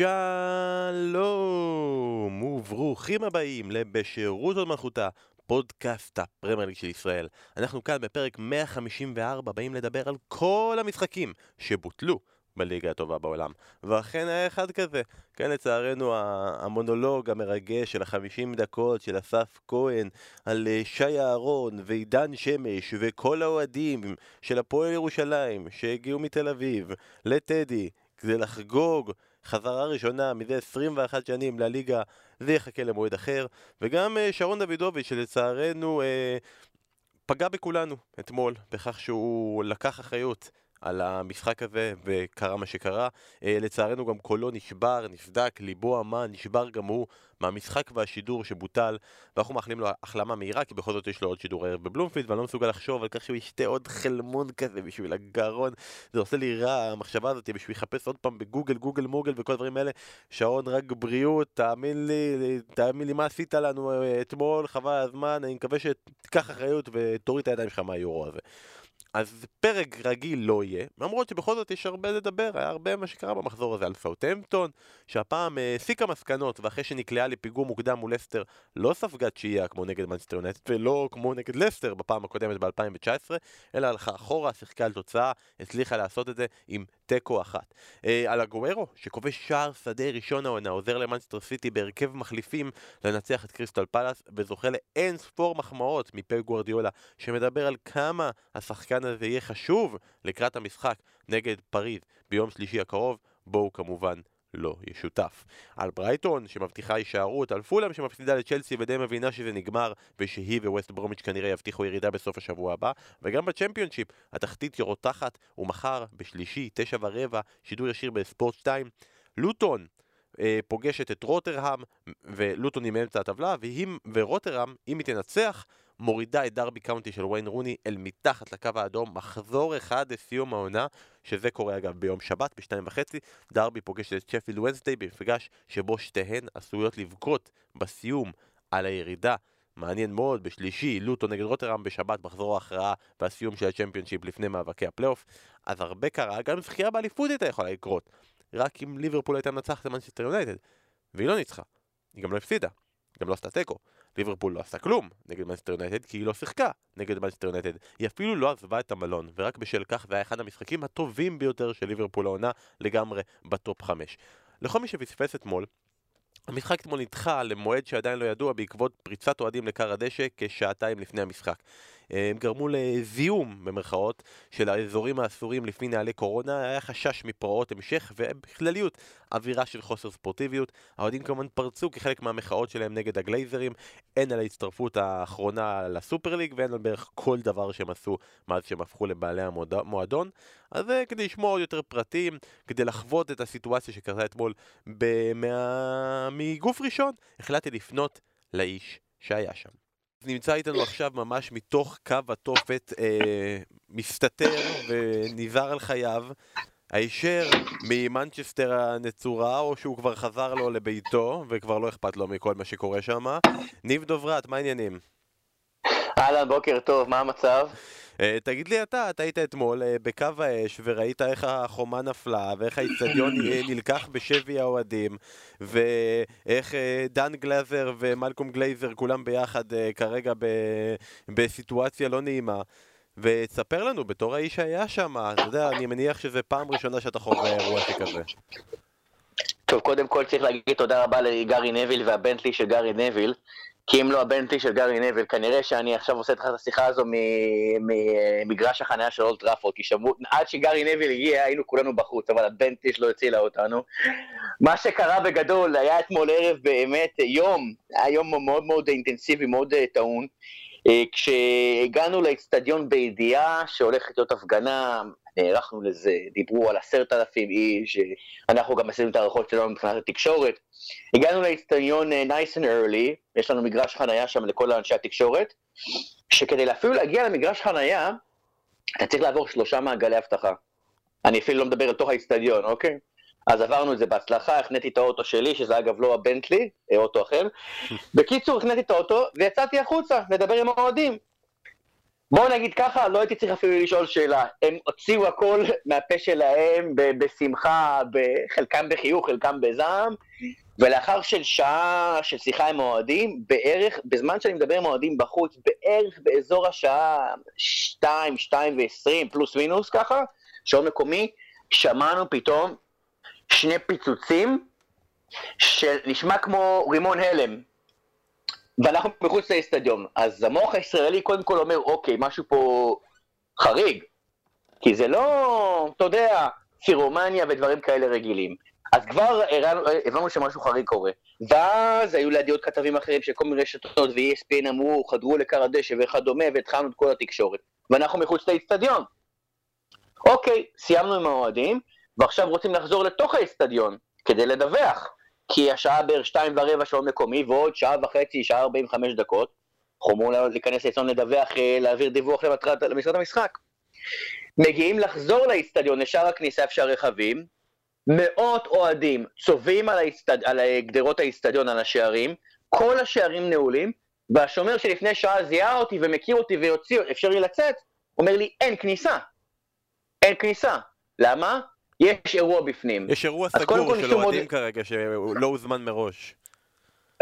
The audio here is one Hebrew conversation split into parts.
שלום וברוכים הבאים לבשירות עוד מלכותה, פודקאסט הפרמייר ליג של ישראל. אנחנו כאן בפרק 154 באים לדבר על כל המשחקים שבוטלו בליגה הטובה בעולם. ואכן היה אחד כזה. כן, לצערנו, המונולוג המרגש של החמישים דקות של אסף כהן על אה, שי אהרון ועידן שמש וכל האוהדים של הפועל ירושלים שהגיעו מתל אביב לטדי כדי לחגוג חזרה ראשונה מזה 21 שנים לליגה, זה יחכה למועד אחר. וגם אה, שרון דוידוביץ' שלצערנו אה, פגע בכולנו אתמול בכך שהוא לקח אחריות על המשחק הזה, וקרה מה שקרה. אה, לצערנו גם קולו נשבר, נסדק, ליבו אמן, נשבר גם הוא מהמשחק והשידור שבוטל, ואנחנו מאחלים לו החלמה מהירה, כי בכל זאת יש לו עוד שידור ערב בבלומפילד, ואני לא מסוגל לחשוב על כך שהוא ישתה עוד חלמון כזה בשביל הגרון. זה עושה לי רע, המחשבה הזאת, בשביל לחפש עוד פעם בגוגל, גוגל מוגל וכל הדברים האלה. שעון רק בריאות, תאמין לי, תאמין לי מה עשית לנו אה, אתמול, חבל הזמן, אני מקווה שתיקח אחריות ותוריד את הידיים שלך מהיורו הזה. אז פרק רגיל לא יהיה, למרות שבכל זאת יש הרבה לדבר, היה הרבה מה שקרה במחזור הזה על סאוטהמפטון, שהפעם הסיקה אה, מסקנות, ואחרי שנקלעה לפיגור מוקדם מול לסטר, לא ספגה תשיעייה כמו נגד מנסטר יונטד, ולא כמו נגד לסטר בפעם הקודמת ב-2019, אלא הלכה אחורה, שיחקה על תוצאה, הצליחה לעשות את זה עם תיקו אחת. אה, על הגוארו, שכובש שער שדה ראשון העונה, עוזר למנסטר סיטי בהרכב מחליפים לנצח את קריסטל פלאס, וזוכה לאין ספור מחמאות מפה גוורדיולה, שמדבר על כמה השחקן הזה יהיה חשוב לקראת המשחק נגד פריז ביום שלישי הקרוב, בואו כמובן לא ישותף. על ברייטון שמבטיחה הישארות, על פולאם שמפסידה לצ'לסי ודי מבינה שזה נגמר ושהיא וווסט ברומיץ' כנראה יבטיחו ירידה בסוף השבוע הבא וגם בצ'מפיונשיפ התחתית רותחת ומחר בשלישי, תשע ורבע, שידור ישיר בספורט 2 לוטון אה, פוגשת את רוטרהאם ולוטון היא מאמצע הטבלה והיא, ורוטרהאם, אם היא תנצח מורידה את דרבי קאונטי של ויין רוני אל מתחת לקו האדום, מחזור אחד לסיום העונה, שזה קורה אגב ביום שבת בשתיים וחצי, דרבי פוגש את שפילד וונסטי במפגש שבו שתיהן עשויות לבכות בסיום על הירידה. מעניין מאוד, בשלישי, לוטון נגד רותרהאם בשבת, מחזור ההכרעה והסיום של הצ'מפיונשיפ לפני מאבקי הפלייאוף. אז הרבה קרה, גם זכייה באליפות הייתה יכולה לקרות. רק אם ליברפול הייתה מנצחת את מנצ'סטר יונייטד. והיא לא ניצחה. היא גם לא הפסידה. גם לא עשתה תיקו. ליברפול לא עשתה כלום נגד מנצ'סטר יונייטד כי היא לא שיחקה נגד מנצ'סטר יונייטד. היא אפילו לא עזבה את המלון, ורק בשל כך זה היה אחד המשחקים הטובים ביותר של ליברפול העונה לגמרי בטופ 5. לכל מי שפספס אתמול, המשחק אתמול נדחה למועד שעדיין לא ידוע בעקבות פריצת אוהדים לכר הדשא כשעתיים לפני המשחק. הם גרמו לזיהום, במרכאות, של האזורים האסורים לפי נהלי קורונה, היה חשש מפרעות המשך ובכלליות אווירה של חוסר ספורטיביות. האוהדים כמובן פרצו כחלק מהמחאות שלהם נגד הגלייזרים, הן על ההצטרפות האחרונה לסופר ליג והן על בערך כל דבר שהם עשו מאז שהם הפכו לבעלי המועדון. אז זה כדי לשמוע עוד יותר פרטים, כדי לחוות את הסיטואציה שקרתה אתמול מה... מגוף ראשון, החלטתי לפנות לאיש שהיה שם. נמצא איתנו עכשיו ממש מתוך קו התופת, אה, מסתתר ונזהר על חייו, הישר ממנצ'סטר הנצורה, או שהוא כבר חזר לו לביתו, וכבר לא אכפת לו מכל מה שקורה שם. ניב דוברת, מה העניינים? אהלן, בוקר טוב, מה המצב? אה, תגיד לי אתה, אתה היית אתמול אה, בקו האש וראית איך החומה נפלה ואיך האיצטדיון נלקח בשבי האוהדים ואיך אה, דן גלזר ומלקום גלייזר כולם ביחד כרגע בסיטואציה לא נעימה ותספר לנו, בתור האיש שהיה שם, אתה יודע, אני מניח שזה פעם ראשונה שאתה חווה אירוע שכזה. טוב, קודם כל צריך להגיד תודה רבה לגארי נביל והבנטלי של גארי נביל, כי אם לא הבנטלי של גארי נוויל, כנראה שאני עכשיו עושה איתך את השיחה הזו ממגרש החניה של אולד טראפורד, כי שמעו, עד שגארי נוויל הגיע היינו כולנו בחוץ, אבל הבנטלי שלו הצילה אותנו. מה שקרה בגדול, היה אתמול ערב באמת יום, היה יום מאוד מאוד אינטנסיבי, מאוד אה, טעון. אה, כשהגענו לאצטדיון בידיעה שהולכת להיות הפגנה, נערכנו לזה, דיברו על עשרת אלפים איש, אנחנו גם עשינו את ההיערכות שלנו מבחינת התקשורת. הגענו לאצטדיון אה, nice and early, יש לנו מגרש חנייה שם לכל אנשי התקשורת, שכדי אפילו להגיע למגרש חנייה, אתה צריך לעבור שלושה מעגלי אבטחה. אני אפילו לא מדבר על תוך האצטדיון, אוקיי? אז עברנו את זה בהצלחה, החניתי את האוטו שלי, שזה אגב לא הבנטלי, אה, אוטו אחר. בקיצור, החניתי את האוטו ויצאתי החוצה לדבר עם האוהדים. בואו נגיד ככה, לא הייתי צריך אפילו לשאול שאלה. הם הוציאו הכל מהפה שלהם בשמחה, חלקם בחיוך, חלקם בזעם, ולאחר של שעה של שיחה עם אוהדים, בערך, בזמן שאני מדבר עם אוהדים בחוץ, בערך באזור השעה 2, 2 ו-20, פלוס מינוס ככה, שעון מקומי, שמענו פתאום שני פיצוצים שנשמע כמו רימון הלם. ואנחנו מחוץ לאצטדיון. אז המוח הישראלי קודם כל אומר, אוקיי, משהו פה חריג. כי זה לא, אתה יודע, פירומניה ודברים כאלה רגילים. אז כבר הבנו שמשהו חריג קורה. ואז היו לידי עוד כתבים אחרים של כל מיני רשתות ו-ESPN אמרו, חדרו לכר הדשא וכדומה, והתחלנו את כל התקשורת. ואנחנו מחוץ לאצטדיון. אוקיי, סיימנו עם האוהדים, ועכשיו רוצים לחזור לתוך האצטדיון כדי לדווח. כי השעה בערך שתיים ורבע שעון מקומי, ועוד שעה וחצי, שעה ארבעים וחמש דקות. אנחנו אמורים להיכנס לאצטדיון לדווח, אה, להעביר דיווח למשרד המשחק. מגיעים לחזור לאצטדיון, לשער הכניסה אפשר רכבים, מאות אוהדים צובעים על, האצטד... על גדרות האצטדיון, על השערים, כל השערים נעולים, והשומר שלפני שעה זיהה אותי ומכיר אותי ויוציא, אפשר לי לצאת, אומר לי, אין כניסה. אין כניסה. למה? יש אירוע בפנים. יש אירוע סגור של אוהדים כרגע שלא הוזמן מראש.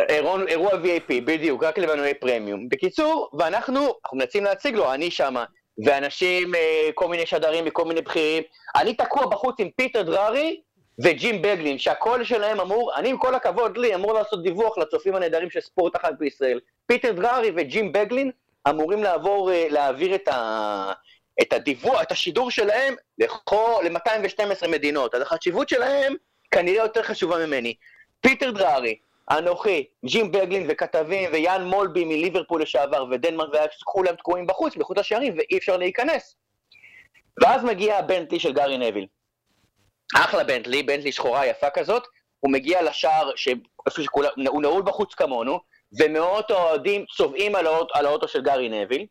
אירוע, אירוע VIP, בדיוק, רק למנועי פרמיום. בקיצור, ואנחנו, אנחנו מנסים להציג לו, אני שמה, ואנשים, אה, כל מיני שדרים מכל מיני בכירים. אני תקוע בחוץ עם פיטר דרורי וג'ים בגלין, שהקול שלהם אמור, אני עם כל הכבוד לי, אמור לעשות דיווח לצופים הנהדרים של ספורט 1 בישראל. פיטר דרורי וג'ים בגלין אמורים לעבור, אה, להעביר את ה... את הדיווח, את השידור שלהם ל-212 מדינות. אז החשיבות שלהם כנראה יותר חשובה ממני. פיטר דרורי, אנוכי, ג'ים בגלין וכתבים ויאן מולבי מליברפול לשעבר ודנמרק ואייאקס, כולם תקועים בחוץ, מחוץ לשערים, ואי אפשר להיכנס. ואז מגיע הבנטלי של גארי נוויל. אחלה בנטלי, בנטלי שחורה יפה כזאת, הוא מגיע לשער, איפה שכולם, הוא נעול בחוץ כמונו, ומאות אוהדים צובאים על, האות, על האוטו של גארי נוויל,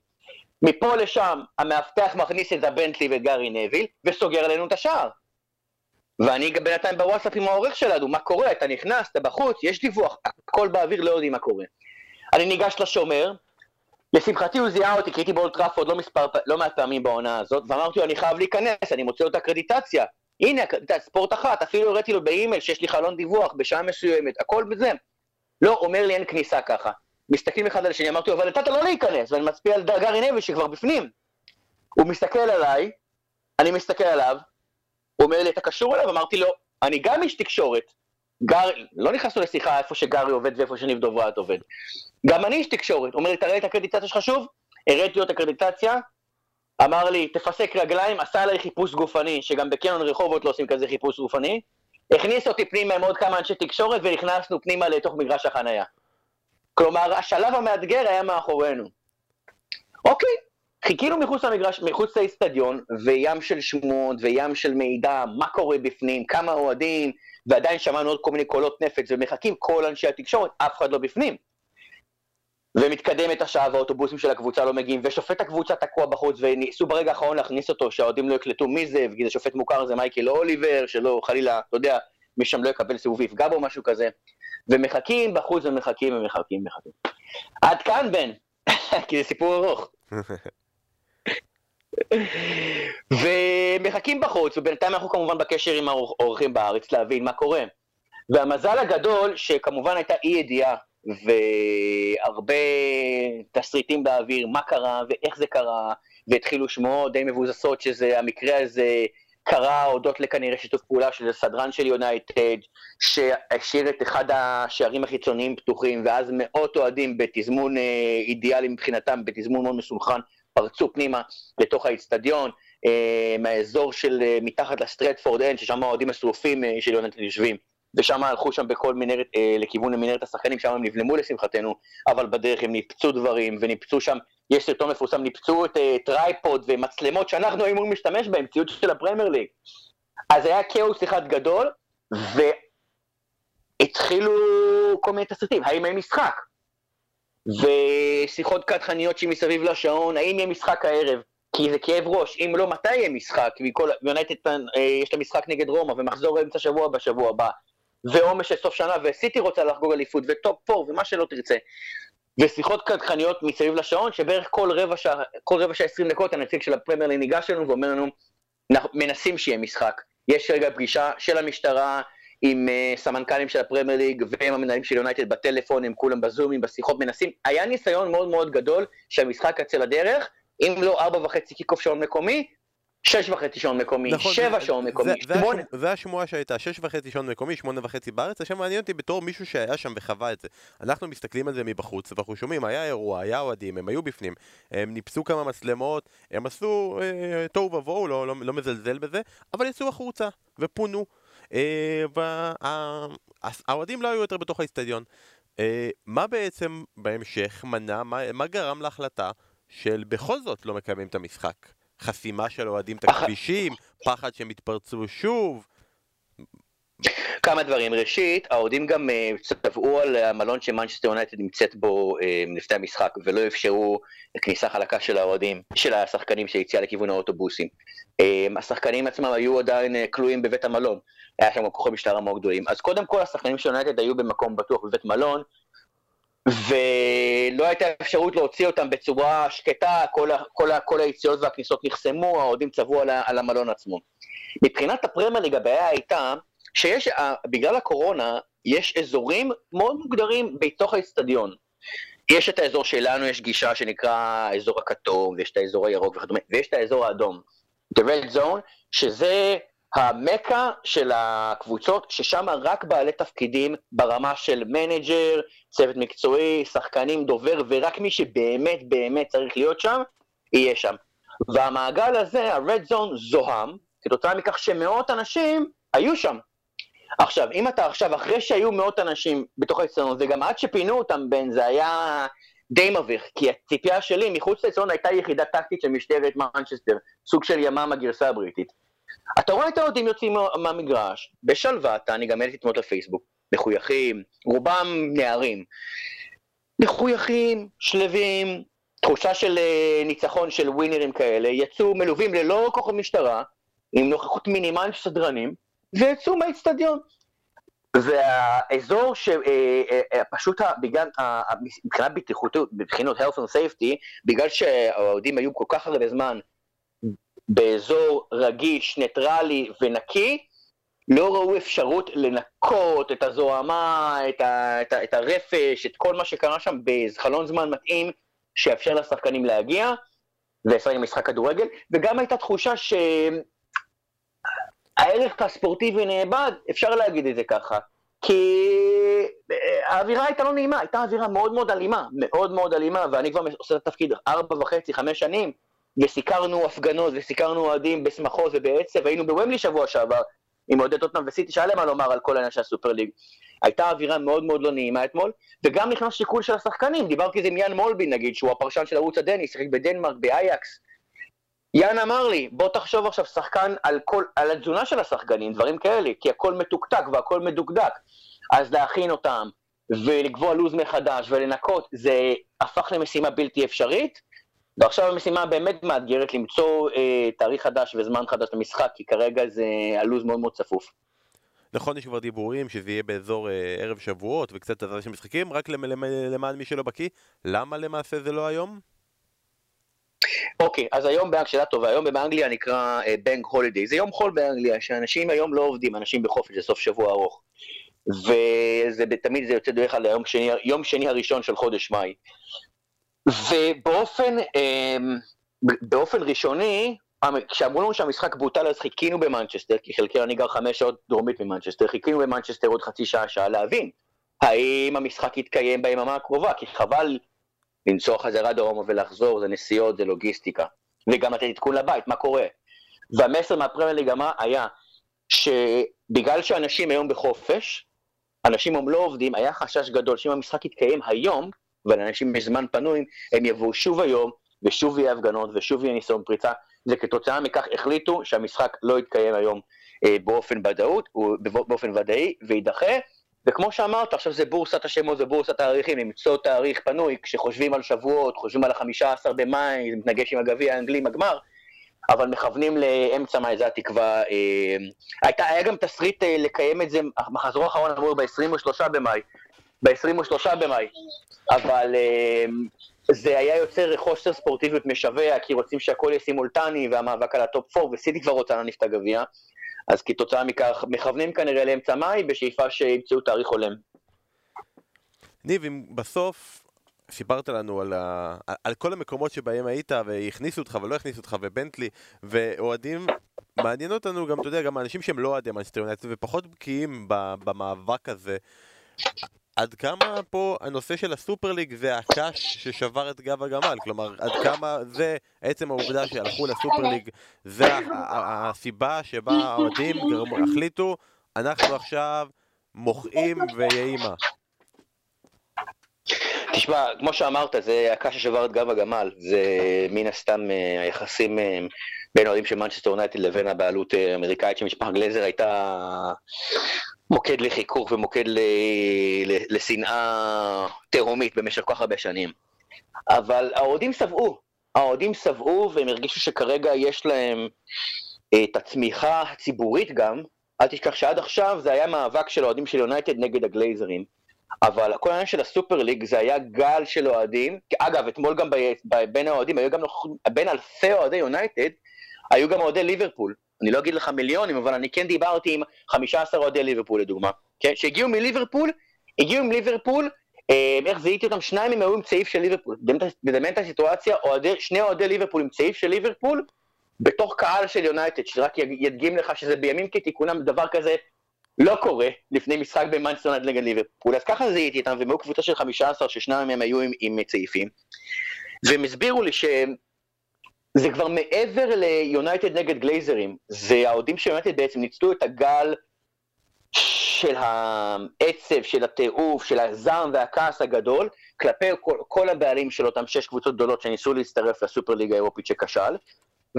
מפה לשם המאבטח מכניס את הבנטלי וגארי נוויל וסוגר עלינו את השער. ואני בינתיים בוואטסאפ עם העורך שלנו, מה קורה? אתה נכנס, אתה בחוץ, יש דיווח, הכל באוויר, לא יודעים מה קורה. אני ניגש לשומר, לשמחתי הוא זיהה אותי, כי הייתי באולטראפורד לא, לא מעט פעמים בעונה הזאת, ואמרתי לו, אני חייב להיכנס, אני מוצא לו את הקרדיטציה. הנה, ספורט אחת, אפילו הראיתי לו באימייל שיש לי חלון דיווח בשעה מסוימת, הכל בזה. לא, אומר לי אין כניסה ככה. מסתכלים אחד על השני, אמרתי לו, אבל נתת לא להיכנס, ואני מצביע על גארי נבי שכבר בפנים. הוא מסתכל עליי, אני מסתכל עליו, הוא אומר לי, אתה קשור אליו? אמרתי לו, אני גם איש תקשורת. גר... לא נכנסנו לשיחה איפה שגארי עובד ואיפה שניב דוברת עובד. גם אני איש תקשורת. אומר לי, תראה את הקרדיטציה שלך שוב? הראיתי לו את הקרדיטציה, אמר לי, תפסק רגליים, עשה עליי חיפוש גופני, שגם בקנון רחובות לא עושים כזה חיפוש גופני. הכניס אותי פנימה עם עוד כמה אנשי תקשורת ונכנסנו פנימה לתוך מגרש החנייה. כלומר, השלב המאתגר היה מאחורינו. אוקיי, חיכינו מחוץ למגרש, מחוץ לאיצטדיון, וים של שמועות, וים של מידע, מה קורה בפנים, כמה אוהדים, ועדיין שמענו עוד כל מיני קולות נפץ, ומחכים כל אנשי התקשורת, אף אחד לא בפנים. ומתקדמת השעה והאוטובוסים של הקבוצה לא מגיעים, ושופט הקבוצה תקוע בחוץ, וניסו ברגע האחרון להכניס אותו, שהאוהדים לא יקלטו מי זה, וגיד השופט מוכר זה מייקל אוליבר, שלא חלילה, אתה יודע, מי שם לא יקבל סיבוב ויפגע בו, משהו כזה. ומחכים בחוץ ומחכים ומחכים ומחכים. עד כאן בן, כי זה סיפור ארוך. ומחכים בחוץ, ובינתיים אנחנו כמובן בקשר עם האורחים בארץ להבין מה קורה. והמזל הגדול, שכמובן הייתה אי ידיעה, והרבה תסריטים באוויר, מה קרה ואיך זה קרה, והתחילו שמועות די מבוססות שזה, המקרה הזה קרה הודות לכנראה שיתוף פעולה של סדרן של יונייטד, שהשאיר את אחד השערים החיצוניים פתוחים, ואז מאות אוהדים בתזמון אה, אידיאלי מבחינתם, בתזמון מאוד מסונכרן, פרצו פנימה לתוך האיצטדיון, אה, מהאזור של אה, מתחת לסטרטפורד אנד, ששם האוהדים השרופים אה, של יונייטד יושבים. ושם הלכו שם בכל מנהרת, אה, לכיוון מנהרת השחקנים, שם הם נבלמו לשמחתנו, אבל בדרך הם ניפצו דברים, וניפצו שם יש סרטון מפורסם, ניפצו את אה, tripod ומצלמות שאנחנו היינו אמורים להשתמש בהן, ציוד של הפרמייר ליג. אז היה כאוס אחד גדול, והתחילו כל מיני תסריטים, האם יהיה משחק? ושיחות קדחניות שמסביב לשעון, האם יהיה משחק הערב? כי זה כאב ראש, אם לא, מתי יהיה משחק? יונייטד אה, יש לה משחק נגד רומא, ומחזור אמצע שבוע בשבוע הבא, ועומס של סוף שנה, וסיטי רוצה לחגוג אליפות, וטופ פור, ומה שלא תרצה. ושיחות קדחניות מסביב לשעון, שבערך כל רבע שעה, כל רבע שעה 20 דקות הנציג של הפרמייר ליג ניגש אלינו ואומר לנו, מנסים שיהיה משחק. יש רגע פגישה של המשטרה עם uh, סמנכ"לים של הפרמייר ליג ועם המנהלים של יונייטד בטלפון, הם כולם בזומים, בשיחות מנסים. היה ניסיון מאוד מאוד גדול שהמשחק יצא לדרך, אם לא ארבע וחצי קיקוף שעון מקומי, שש וחצי שעון מקומי, נכון, שבע שעון מקומי, שמונה. זה השמועה שהייתה, שש וחצי שעון מקומי, שמונה וחצי בארץ, עכשיו מעניין אותי בתור מישהו שהיה שם וחווה את זה. אנחנו מסתכלים על זה מבחוץ, ואנחנו שומעים, היה אירוע, היה אוהדים, הם היו בפנים, הם ניפסו כמה מצלמות, הם עשו אה, תוהו ובוהו, לא, לא, לא מזלזל בזה, אבל יצאו החוצה, ופונו. אה, והאוהדים לא היו יותר בתוך האיצטדיון. אה, מה בעצם בהמשך מנע, מה, מה גרם להחלטה של בכל זאת לא מקיימים את המשחק? חסימה של אוהדים את הכבישים, פחד שהם יתפרצו שוב. כמה דברים. ראשית, האוהדים גם צבעו על המלון שמנצ'סטר יונייטד נמצאת בו לפני המשחק, ולא אפשרו כניסה חלקה של האוהדים, של השחקנים שיציאה לכיוון האוטובוסים. השחקנים עצמם היו עדיין כלואים בבית המלון, היה שם כוחות משטרה מאוד גדולים. אז קודם כל השחקנים של יונייטד היו במקום בטוח בבית מלון, ולא הייתה אפשרות להוציא אותם בצורה שקטה, כל, כל, כל היציאות והכניסות נחסמו, האוהדים צבעו על, על המלון עצמו. מבחינת הפרמייר ליג הבעיה הייתה שיש, בגלל הקורונה, יש אזורים מאוד מוגדרים בתוך האצטדיון. יש את האזור שלנו, יש גישה שנקרא האזור הכתום, ויש את האזור הירוק וכדומה, ויש את האזור האדום. The Red Zone, שזה המקה של הקבוצות, ששם רק בעלי תפקידים ברמה של מנג'ר, צוות מקצועי, שחקנים, דובר, ורק מי שבאמת באמת צריך להיות שם, יהיה שם. והמעגל הזה, ה-Red Zone, זוהם, כתוצאה מכך שמאות אנשים היו שם. עכשיו, אם אתה עכשיו, אחרי שהיו מאות אנשים בתוך האצטדיון הזה, גם עד שפינו אותם בין, זה היה די מביך, כי הציפייה שלי מחוץ לאצטדיון הייתה יחידה טקטית של משטרת מנצ'סטר, סוג של ימ"מ הגרסה הבריטית. אתה רואה את האוהדים יוצאים מהמגרש, בשלוותה, אני גם העליתי תמונות לפייסבוק, מחויכים, רובם נערים. מחויכים, שלווים, תחושה של uh, ניצחון של ווינרים כאלה, יצאו מלווים ללא כוחות משטרה, עם נוכחות מינימלית של סדרנים, ויצאו מהאיצטדיון. והאזור שפשוט אה, אה, בגלל, מבחינת בטיחותיות, מבחינות health and safety, בגלל שהאוהדים היו כל כך הרבה זמן באזור רגיש, ניטרלי ונקי, לא ראו אפשרות לנקות את הזוהמה, את, ה, את, ה, את הרפש, את כל מה שקרה שם בחלון זמן מתאים שיאפשר לשחקנים להגיע ולשחק משחק כדורגל, וגם הייתה תחושה שהערך הספורטיבי נאבד, אפשר להגיד את זה ככה, כי האווירה הייתה לא נעימה, הייתה אווירה מאוד מאוד אלימה, מאוד מאוד אלימה, ואני כבר עושה את התפקיד ארבע וחצי, חמש שנים, וסיקרנו הפגנות וסיקרנו אוהדים בשמחות ובעצב, היינו בוומלי שבוע שעבר עם אוהדי טוטנאם וסיטי, שהיה להם מה לומר על כל העניין של הסופר ליג. הייתה אווירה מאוד מאוד לא נעימה אתמול, וגם נכנס שיקול של השחקנים, דיברתי על עם יאן מולבי נגיד, שהוא הפרשן של ערוץ הדני, שיחק בדנמרק, באייקס. יאן אמר לי, בוא תחשוב עכשיו שחקן על, כל, על התזונה של השחקנים, דברים כאלה, כי הכל מתוקתק והכל מדוקדק. אז להכין אותם, ולקבוע לו"ז מחדש, ולנקות, זה הפך למשימה בלתי אפשרית, ועכשיו המשימה באמת מאתגרת למצוא אה, תאריך חדש וזמן חדש למשחק, כי כרגע זה הלו"ז מאוד מאוד צפוף. נכון, יש כבר דיבורים שזה יהיה באזור אה, ערב שבועות וקצת הזזה של משחקים, רק למען מי שלא בקיא, למה למעשה זה לא היום? אוקיי, okay, אז היום, שאלה טובה, היום באנגליה נקרא bank אה, holiday, זה יום חול באנגליה, שאנשים היום לא עובדים, אנשים בחופש, זה סוף שבוע ארוך. וזה תמיד זה יוצא דרך כלל יום שני, יום שני הראשון של חודש מאי. ובאופן אמ, באופן ראשוני, כשאמרו לנו שהמשחק בוטל אז חיכינו במנצ'סטר, כי חלקי אני גר חמש שעות דרומית ממנצ'סטר, חיכינו במנצ'סטר עוד חצי שעה, שעה להבין האם המשחק יתקיים ביממה הקרובה, כי חבל לנסוע חזרה דרומה ולחזור, זה נסיעות, זה לוגיסטיקה. וגם לתת עדכון לבית, מה קורה. והמסר מהפרמייר ליג היה שבגלל שאנשים היום בחופש, אנשים היום לא עובדים, היה חשש גדול שאם המשחק יתקיים היום, ולאנשים יש זמן פנוי, הם יבואו שוב היום, ושוב יהיה הפגנות, ושוב יהיה ניסיון פריצה, וכתוצאה מכך החליטו שהמשחק לא יתקיים היום אה, באופן ודאות, באופן ודאי, ויידחה. וכמו שאמרת, עכשיו זה בורסת השמות ובורסת התאריכים, למצוא תאריך פנוי, כשחושבים על שבועות, חושבים על החמישה עשר במאי, זה מתנגש עם הגביע האנגלי עם הגמר, אבל מכוונים לאמצע מאי, זו התקווה. אה, הייתה, היה גם תסריט אה, לקיים את זה, מחזור האחרון אמור ב-23 במאי, ב-23 במאי. אבל אה, זה היה יוצר חוסר ספורטיביות משווע, כי רוצים שהכל יהיה סימולטני, והמאבק על ה top 4, וסיטי כבר רוצה להניף את הגביע. אז כתוצאה מכך, מכוונים כנראה לאמצע מאי, בשאיפה שימצאו תאריך הולם. ניב, אם בסוף סיפרת לנו על, ה... על כל המקומות שבהם היית והכניסו אותך ולא הכניסו אותך ובנטלי ואוהדים מעניין אותנו גם, אתה יודע, גם אנשים שהם לא אוהדי מנצ'סטר יונייטד ופחות בקיאים במאבק הזה עד כמה פה הנושא של הסופר ליג זה הקש ששבר את גב הגמל, כלומר עד כמה זה עצם העובדה שהלכו לסופר ליג זה הסיבה שבה האוהדים החליטו אנחנו עכשיו מוחאים ויהי מה. תשמע, כמו שאמרת, זה הקש ששבר את גב הגמל, זה מן הסתם אה, היחסים אה, בין האוהדים של מנצ'סטר יונייטד לבין הבעלות האמריקאית של משפחת גלזר הייתה מוקד לחיכוך ומוקד לשנאה תהומית במשך כל כך הרבה שנים. אבל האוהדים שבעו, האוהדים שבעו והם הרגישו שכרגע יש להם אה, את הצמיחה הציבורית גם, אל תשכח שעד עכשיו זה היה מאבק של אוהדים של יונייטד נגד הגלייזרים. אבל כל העניין של הסופר ליג זה היה גל של אוהדים, אגב אתמול גם ב, ב, בין האוהדים, היו גם בין אלפי אוהדי יונייטד, היו גם אוהדי ליברפול, אני לא אגיד לך מיליונים, אבל אני כן דיברתי עם 15 אוהדי ליברפול לדוגמה, כן? שהגיעו מליברפול, הגיעו עם ליברפול, אה, איך זיהיתי אותם? שניים הם היו עם צעיף של ליברפול. מדמיין את הסיטואציה, שני אוהדי ליברפול עם צעיף של ליברפול, בתוך קהל של יונייטד, שרק ידגים לך שזה בימים כתיקונם דבר כזה לא קורה לפני משחק במאנסטרנד נגד ליברפול. אז ככה זיהיתי אותם, והם היו קבוצה של 15 ששניים מהם היו עם, עם צעיפים. והם הסבירו לי שהם זה כבר מעבר ליונייטד נגד גלייזרים, זה האוהדים של יונייטד בעצם ניצלו את הגל של העצב, של הטירוף, של הזעם והכעס הגדול, כלפי כל, כל הבעלים של אותם שש קבוצות גדולות שניסו להצטרף לסופר ליגה האירופית שכשל,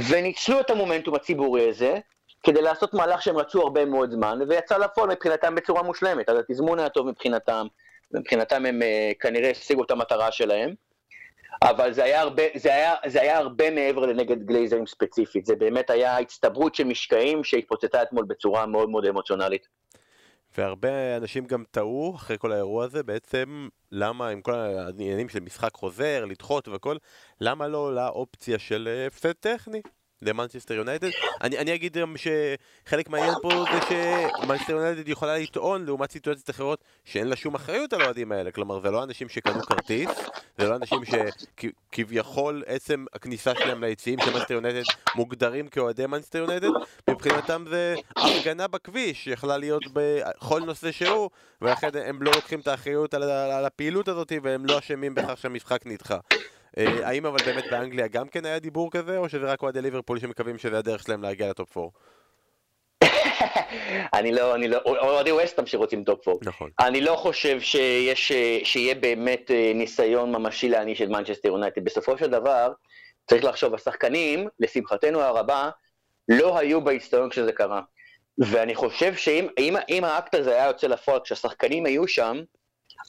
וניצלו את המומנטום הציבורי הזה, כדי לעשות מהלך שהם רצו הרבה מאוד זמן, ויצא לפועל מבחינתם בצורה מושלמת, אז התזמון היה טוב מבחינתם, מבחינתם הם uh, כנראה השיגו את המטרה שלהם. אבל זה היה, הרבה, זה, היה, זה היה הרבה מעבר לנגד גלייזרים ספציפית, זה באמת היה הצטברות של משקעים שהתפוצצה אתמול בצורה מאוד מאוד אמוציונלית. והרבה אנשים גם טעו אחרי כל האירוע הזה בעצם למה עם כל העניינים של משחק חוזר, לדחות וכל, למה לא עולה אופציה של אה, הפסד טכני? למנצ'סטר יונייטד. אני, אני אגיד גם שחלק מהעניין פה זה שמנצ'סטר יונייטד יכולה לטעון לעומת סיטואציות אחרות שאין לה שום אחריות על האוהדים האלה. כלומר זה לא אנשים שקנו כרטיס, זה לא אנשים שכביכול עצם הכניסה שלהם ליציעים של מנצ'סטר יונייטד מוגדרים כאוהדי מנצ'סטר יונייטד. מבחינתם זה הפגנה בכביש שיכולה להיות בכל נושא שהוא, ולכן הם לא לוקחים את האחריות על, על הפעילות הזאת והם לא אשמים בכך שהמשחק נדחה. אה, האם אבל באמת באנגליה גם כן היה דיבור כזה, או שזה רק אוהדי ליברפול שמקווים שזה הדרך שלהם להגיע ל top 4? אני לא, אני לא, אוהדי ווסטאם שרוצים top 4. נכון. אני לא חושב שיש, שיהיה באמת אה, ניסיון ממשי להעניש את מנצ'סטר יונייטד. בסופו של דבר, צריך לחשוב, השחקנים, לשמחתנו הרבה, לא היו בהיסטוריה כשזה קרה. ואני חושב שאם אם, אם האקט הזה היה יוצא לפועל כשהשחקנים היו שם,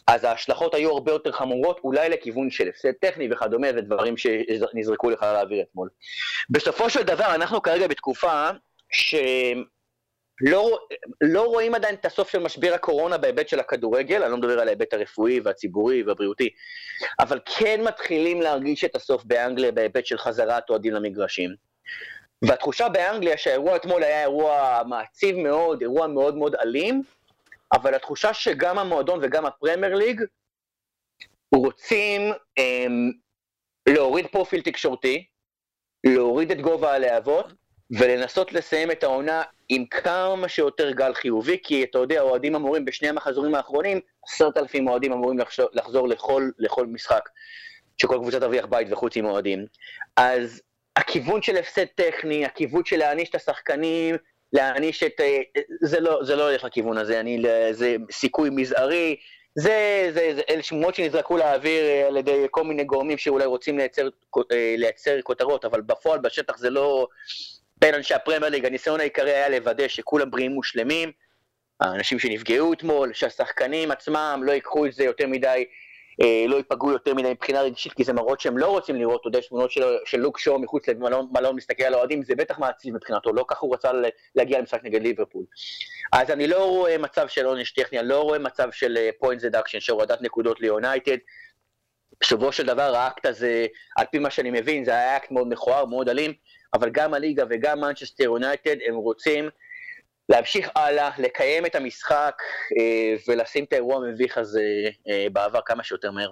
אז ההשלכות היו הרבה יותר חמורות, אולי לכיוון של הפסד טכני וכדומה, ודברים שנזרקו לך לאוויר אתמול. בסופו של דבר, אנחנו כרגע בתקופה שלא לא רואים עדיין את הסוף של משבר הקורונה בהיבט של הכדורגל, אני לא מדבר על ההיבט הרפואי והציבורי והבריאותי, אבל כן מתחילים להרגיש את הסוף באנגליה בהיבט של חזרת אוהדים למגרשים. והתחושה באנגליה שהאירוע אתמול היה אירוע מעציב מאוד, אירוע מאוד מאוד אלים, אבל התחושה שגם המועדון וגם הפרמייר ליג רוצים הם, להוריד פרופיל תקשורתי, להוריד את גובה הלהבות, ולנסות לסיים את העונה עם כמה שיותר גל חיובי, כי אתה יודע, האוהדים אמורים בשני המחזורים האחרונים, עשרת אלפים אוהדים אמורים לחזור, לחזור לכל, לכל משחק, שכל קבוצה תרוויח בית וחוץ עם אוהדים. אז הכיוון של הפסד טכני, הכיוון של להעניש את השחקנים, להעניש את... אה, זה לא, זה לא הולך לכיוון הזה, אני, זה סיכוי מזערי, זה, זה, זה אלה שמועות שנזרקו לאוויר אה, על ידי כל מיני גורמים שאולי רוצים לייצר, אה, לייצר כותרות, אבל בפועל, בשטח זה לא... בין אנשי הפרמייר ליג, הניסיון העיקרי היה לוודא שכולם בריאים מושלמים, האנשים שנפגעו אתמול, שהשחקנים עצמם לא ייקחו את זה יותר מדי אה, לא ייפגעו יותר מדי מבחינה רגשית, כי זה מראות שהם לא רוצים לראות, אתה יודע, תמונות של, לוק שואו מחוץ למלון מסתכל על האוהדים, זה בטח מעציב מבחינתו, לא ככה הוא רצה להגיע למשחק נגד ליברפול. אז אני לא רואה מצב של עונש טכני, אני לא רואה מצב של points deduction, של הורדת נקודות ליונייטד. בסופו של דבר האקט הזה, על פי מה שאני מבין, זה היה אקט מאוד מכוער, מאוד אלים, אבל גם הליגה וגם מנצ'סטר יונייטד, הם רוצים להמשיך הלאה, לקיים את המשחק אה, ולשים את האירוע המביך הזה אה, בעבר כמה שיותר מהר.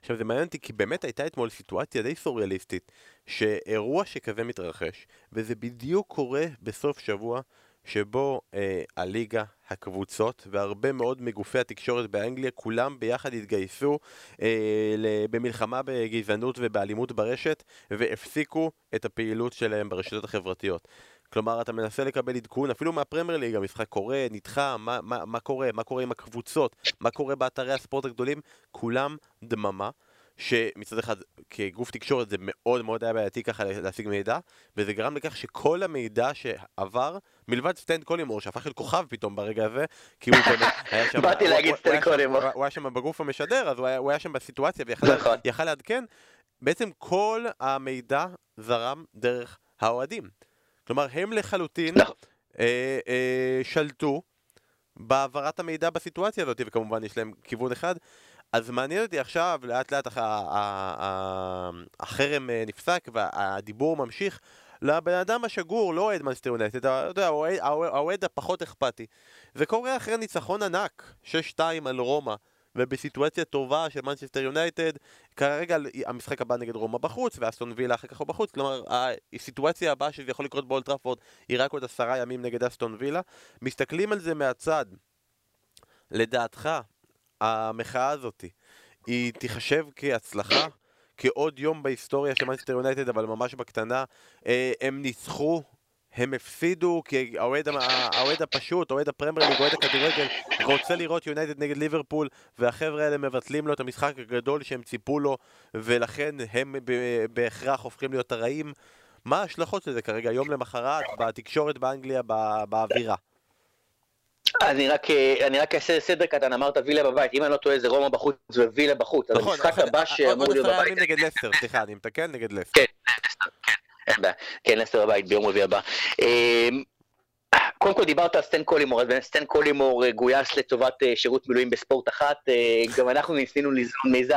עכשיו זה מעניין אותי כי באמת הייתה אתמול סיטואציה די סוריאליסטית שאירוע שכזה מתרחש וזה בדיוק קורה בסוף שבוע שבו אה, הליגה, הקבוצות והרבה מאוד מגופי התקשורת באנגליה כולם ביחד התגייסו אה, במלחמה בגזענות ובאלימות ברשת והפסיקו את הפעילות שלהם ברשתות החברתיות. כלומר, אתה מנסה לקבל עדכון, אפילו מהפרמייר ליג, המשחק קורה, נדחה, מה, מה, מה קורה, מה קורה עם הקבוצות, מה קורה באתרי הספורט הגדולים, כולם דממה. שמצד אחד כגוף תקשורת זה מאוד מאוד היה בעייתי ככה להשיג מידע וזה גרם לכך שכל המידע שעבר מלבד סטן קולימור שהפך להיות כוכב פתאום ברגע הזה כי הוא באמת היה שם באתי להגיד סטן קולימור הוא היה שם בגוף המשדר אז הוא היה, הוא היה שם בסיטואציה ויכל נכון. לעדכן בעצם כל המידע זרם דרך האוהדים כלומר, הם לחלוטין נכון. אה, אה, שלטו בהעברת המידע בסיטואציה הזאת, וכמובן יש להם כיוון אחד. אז מעניין אותי עכשיו, לאט לאט החרם אה, נפסק והדיבור ממשיך לבן אדם השגור, לא אוהד מנסטר יונייטד, האוהד הפחות אכפתי. זה קורה אחרי ניצחון ענק, 6-2 על רומא. ובסיטואציה טובה של מנצ'סטר יונייטד, כרגע המשחק הבא נגד רומא בחוץ, ואסטון וילה אחר כך הוא בחוץ, כלומר הסיטואציה הבאה שזה יכול לקרות באולד טראפורד היא רק עוד עשרה ימים נגד אסטון וילה. מסתכלים על זה מהצד, לדעתך, המחאה הזאתי, היא תיחשב כהצלחה? כעוד יום בהיסטוריה של מנצ'סטר יונייטד, אבל ממש בקטנה, אה, הם ניצחו הם הפסידו כי האוהד הפשוט, אוהד הפרמייר ליג, אוהד הכדורגל רוצה לראות יונייטד נגד ליברפול והחבר'ה האלה מבטלים לו את המשחק הגדול שהם ציפו לו ולכן הם בהכרח הופכים להיות הרעים מה ההשלכות של זה כרגע יום למחרת בתקשורת באנגליה באווירה? אני רק, אני רק אעשה סדר קטן, אמרת וילה בבית, אם אני לא טועה זה רומא בחוץ ווילה בחוץ, נכון, המשחק נכון, הבא שאמור להיות בבית... עוד עשרה ימים נגד לסטר, סליחה, אני מתקן נגד לסטר. כן, כן. אין בעיה, כן, לסטר בבית ביום רביעי הבא. אמ, קודם כל דיברת על סטן קולימור, אז באמת סטן קולימור אה, גויס לטובת אה, שירות מילואים בספורט אחת, אה, גם אנחנו ניסינו לזרום מיזה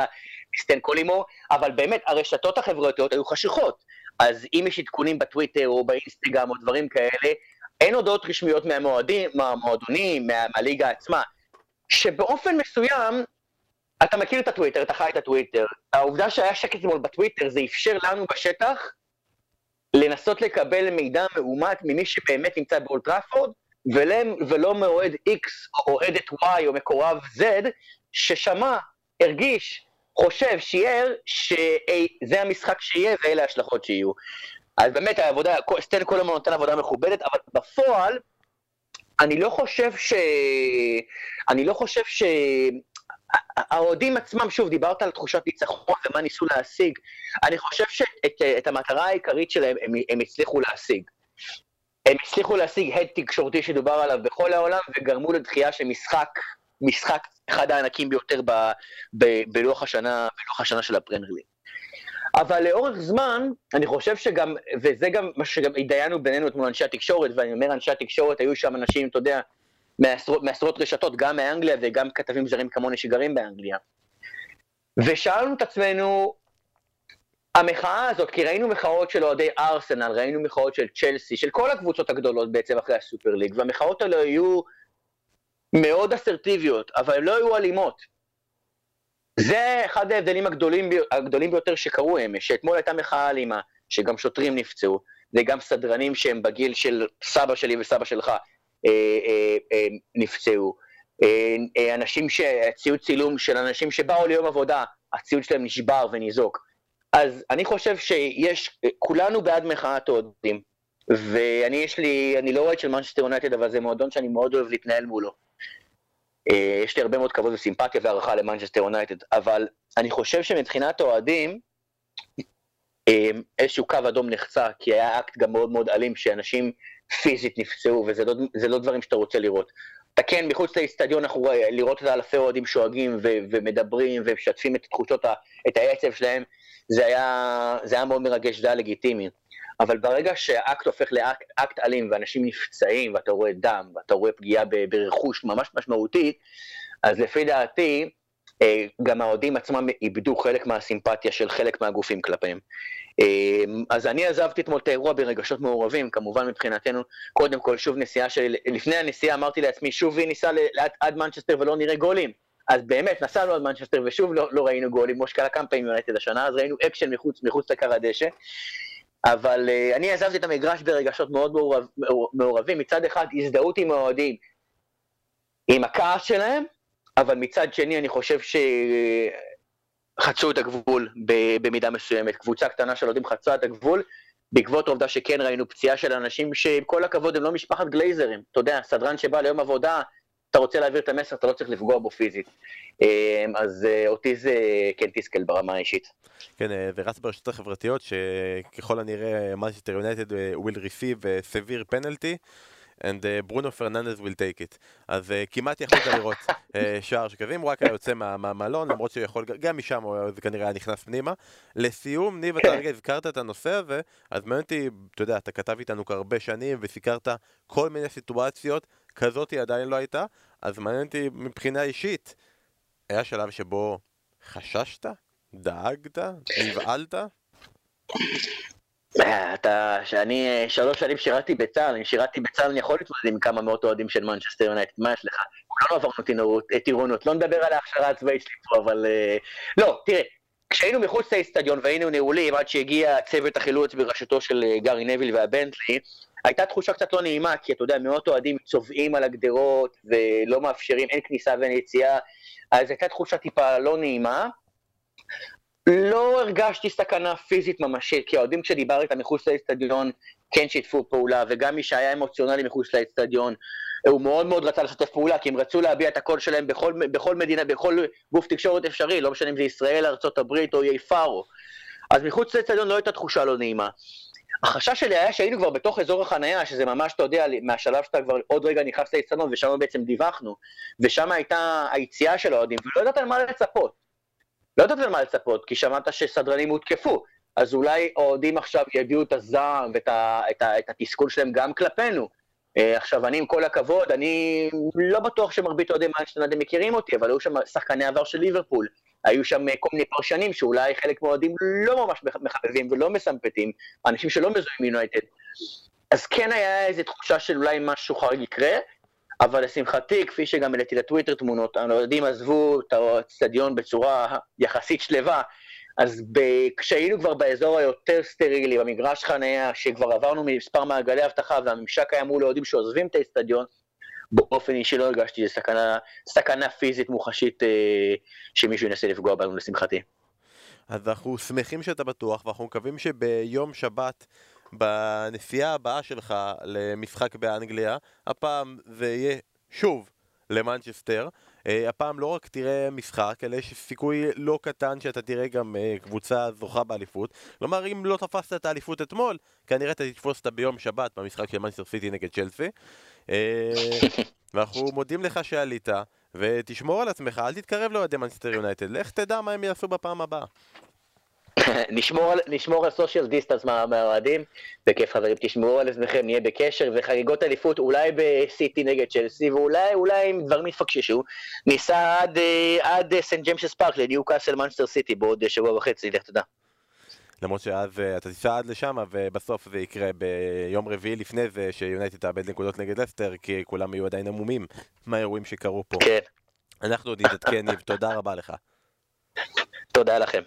מסטן קולימור, אבל באמת הרשתות החברתיות היו חשוכות, אז אם יש עדכונים בטוויטר או באינסטגרם או דברים כאלה, אין הודעות רשמיות מהמועדים, מהמועדונים, מה, מהליגה עצמה, שבאופן מסוים, אתה מכיר את הטוויטר, אתה חי את הטוויטר, העובדה שהיה שקט אתמול בטוויטר, זה אפשר לנו בשטח לנסות לקבל מידע מאומת ממי שבאמת נמצא באולטראפורד, ולא מאוהד X או אוהדת Y או מקורב Z, ששמע, הרגיש, חושב, שיער, שזה המשחק שיהיה ואלה ההשלכות שיהיו. אז באמת העבודה, סטן כל הזמן נותן עבודה מכובדת, אבל בפועל, אני לא חושב ש... אני לא חושב ש... האוהדים עצמם, שוב, דיברת על תחושת ניצחון ומה ניסו להשיג, אני חושב שאת המטרה העיקרית שלהם הם, הם הצליחו להשיג. הם הצליחו להשיג הד תקשורתי שדובר עליו בכל העולם וגרמו לדחייה של משחק, משחק אחד הענקים ביותר ב, ב, בלוח השנה, בלוח השנה של הפרמייר אבל לאורך זמן, אני חושב שגם, וזה גם מה שגם התדיינו בינינו אתמול אנשי התקשורת, ואני אומר אנשי התקשורת, היו שם אנשים, אתה יודע, מעשרות, מעשרות רשתות, גם מאנגליה וגם כתבים זרים כמוני שגרים באנגליה. ושאלנו את עצמנו, המחאה הזאת, כי ראינו מחאות של אוהדי ארסנל, ראינו מחאות של צ'לסי, של כל הקבוצות הגדולות בעצם אחרי הסופר ליג, והמחאות האלה היו מאוד אסרטיביות, אבל לא היו אלימות. זה אחד ההבדלים הגדולים, הגדולים ביותר שקרו אמש, שאתמול הייתה מחאה אלימה, שגם שוטרים נפצעו, וגם סדרנים שהם בגיל של סבא שלי וסבא שלך, נפצעו. אנשים ש... ציוד צילום של אנשים שבאו ליום עבודה, הציוד שלהם נשבר וניזוק. אז אני חושב שיש, כולנו בעד מחאת אוהדים, ואני יש לי, אני לא אוהד של מנצ'סטר יונייטד, אבל זה מועדון שאני מאוד אוהב להתנהל מולו. יש לי הרבה מאוד כבוד וסימפתיה והערכה למנצ'סטר יונייטד, אבל אני חושב שמבחינת אוהדים, איזשהו קו אדום נחצה, כי היה אקט גם מאוד מאוד אלים, שאנשים פיזית נפצעו, וזה לא, לא דברים שאתה רוצה לראות. אתה כן, מחוץ לאיצטדיון אנחנו לראות את אלפי אוהדים שואגים ו- ומדברים ומשתפים את תחושות, ה- את העצב שלהם, זה היה, זה היה מאוד מרגש, זה היה לגיטימי. אבל ברגע שהאקט הופך לאקט אלים ואנשים נפצעים ואתה רואה דם ואתה רואה פגיעה ברכוש ממש משמעותית, אז לפי דעתי, גם האוהדים עצמם איבדו חלק מהסימפתיה של חלק מהגופים כלפיהם. אה, אז אני עזבתי אתמול את האירוע ברגשות מעורבים, כמובן מבחינתנו, קודם כל שוב נסיעה של, לפני הנסיעה אמרתי לעצמי, שוב ניסע עד מנצ'סטר ולא נראה גולים. אז באמת, נסענו עד מנצ'סטר ושוב לא, לא ראינו גולים, כמו שקרה כמה פעמים יונייטד השנה, אז ראינו אקשן מחוץ, מחוץ לכר הדשא. אבל אה, אני עזבתי את המגרש ברגשות מאוד מעורב, מעורבים, מצד אחד הזדהות עם האוהדים, עם הכעס שלהם, אבל מצד שני אני חושב שחצו את הגבול במידה מסוימת. קבוצה קטנה של אוהדים חצה את הגבול, בעקבות העובדה שכן ראינו פציעה של אנשים שעם כל הכבוד הם לא משפחת גלייזרים. אתה יודע, סדרן שבא ליום עבודה, אתה רוצה להעביר את המסר, אתה לא צריך לפגוע בו פיזית. אמ, אז אה, אותי זה כן תסכל ברמה האישית. כן, אה, רץ ברשתות החברתיות שככל הנראה מנצ'סטר יונייטד will receive severe penalty. And ברונו פרננדס will take it. אז אה, כמעט יכולת לראות אה, שער שכזה, אם הוא רק היה יוצא מהמלון, למרות שהוא יכול, גם משם הוא זה כנראה היה נכנס פנימה. לסיום, ניב, אתה רגע הזכרת את הנושא הזה, אז מעניין אותי, אתה יודע, אתה כתב איתנו כהרבה שנים וסיקרת כל מיני סיטואציות, כזאת היא עדיין לא הייתה, אז מעניין אותי מבחינה אישית, היה שלב שבו חששת? דאגת? נבהלת? אתה, שאני אה, שלוש שנים שירתי בצה"ל, אני שירתי בצה"ל, אני יכול להתמודד עם כמה מאות אוהדים של מנצ'סטר יונייטד, מה יש לך? כולנו עברנו טירונות, לא נדבר על ההכשרה הצבאית שלי פה, אבל... אה, לא, תראה, כשהיינו מחוץ לאצטדיון והיינו נעולים עד שהגיע צוות החילוץ בראשותו של אה, גארי נביל והבנטלי, הייתה תחושה קצת לא נעימה, כי אתה יודע, מאות אוהדים צובעים על הגדרות ולא מאפשרים, אין כניסה ואין יציאה, אז הייתה תחושה טיפה לא נעימה. לא הרגשתי סכנה פיזית ממשית, כי האוהדים כשדיבר איתם מחוץ לאצטדיון כן שיתפו פעולה, וגם מי שהיה אמוציונלי מחוץ לאצטדיון, הוא מאוד מאוד רצה לשתף פעולה, כי הם רצו להביע את הקול שלהם בכל, בכל מדינה, בכל גוף תקשורת אפשרי, לא משנה אם זה ישראל, ארה"ב או איי פארו. אז מחוץ לאצטדיון לא הייתה תחושה לא נעימה. החשש שלי היה שהיינו כבר בתוך אזור החנייה, שזה ממש, אתה יודע, מהשלב שאתה כבר עוד רגע נכנס לאצטדיון, ושם בעצם דיווחנו, ושם הייתה היציאה של האוהדים, ולא ידעת על מה לצפות. לא ידעת על מה לצפות, כי שמעת שסדרנים הותקפו, אז אולי אוהדים עכשיו יביאו את הזעם ואת ה, את ה, את התסכול שלהם גם כלפינו. Uh, עכשיו, אני עם כל הכבוד, אני לא בטוח שמרבית אוהדי מאנשטיין מכירים אותי, אבל היו שם שחקני עבר של ליברפול, היו שם כל מיני פרשנים שאולי חלק מהאוהדים לא ממש מחבבים ולא מסמפטים, אנשים שלא מזוהים עם יונייטד. אז כן היה איזו תחושה של אולי משהו חריג יקרה, אבל לשמחתי, כפי שגם העליתי לטוויטר תמונות, האוהדים עזבו את האצטדיון בצורה יחסית שלווה, אז ב... כשהיינו כבר באזור היותר סטרילי, במגרש חניה, שכבר עברנו ממספר מעגלי אבטחה והממשק היה מול האוהדים שעוזבים את האצטדיון, באופן אישי לא הרגשתי סכנה, סכנה פיזית מוחשית אה, שמישהו ינסה לפגוע בנו, לשמחתי. אז אנחנו שמחים שאתה בטוח, ואנחנו מקווים שביום שבת, בנסיעה הבאה שלך למשחק באנגליה, הפעם זה יהיה שוב למנצ'סטר. Uh, הפעם לא רק תראה משחק, אלא יש סיכוי לא קטן שאתה תראה גם uh, קבוצה זוכה באליפות. כלומר, אם לא תפסת את האליפות אתמול, כנראה אתה תתפוס אותה ביום שבת במשחק של מנצ'סטר סיטי נגד צ'לסי. אה, ואנחנו מודים לך שעלית, ותשמור על עצמך, אל תתקרב לאוהדי מנצ'סטר יונייטד, לך תדע מה הם יעשו בפעם הבאה. נשמור על, נשמור על social distance מהאוהדים, בכיף חברים, תשמרו על עצמכם, נהיה בקשר, וחגיגות אליפות אולי בסיטי נגד צ'לסי, ואולי אולי אם דברים יתפקששו, ניסע עד, אה, עד סנט ג'יימסס פארק לניוקאסל מנצ'סטר סיטי בעוד שבוע וחצי, לך תדע. למרות שאז אה, אתה תיסע עד לשם, ובסוף זה יקרה ביום רביעי לפני זה, שיונייטד תאבד נקודות נגד לסטר, כי כולם יהיו עדיין עמומים מהאירועים שקרו פה. כן. אנחנו עוד נתעדכן, תודה רבה לך. תודה לכם.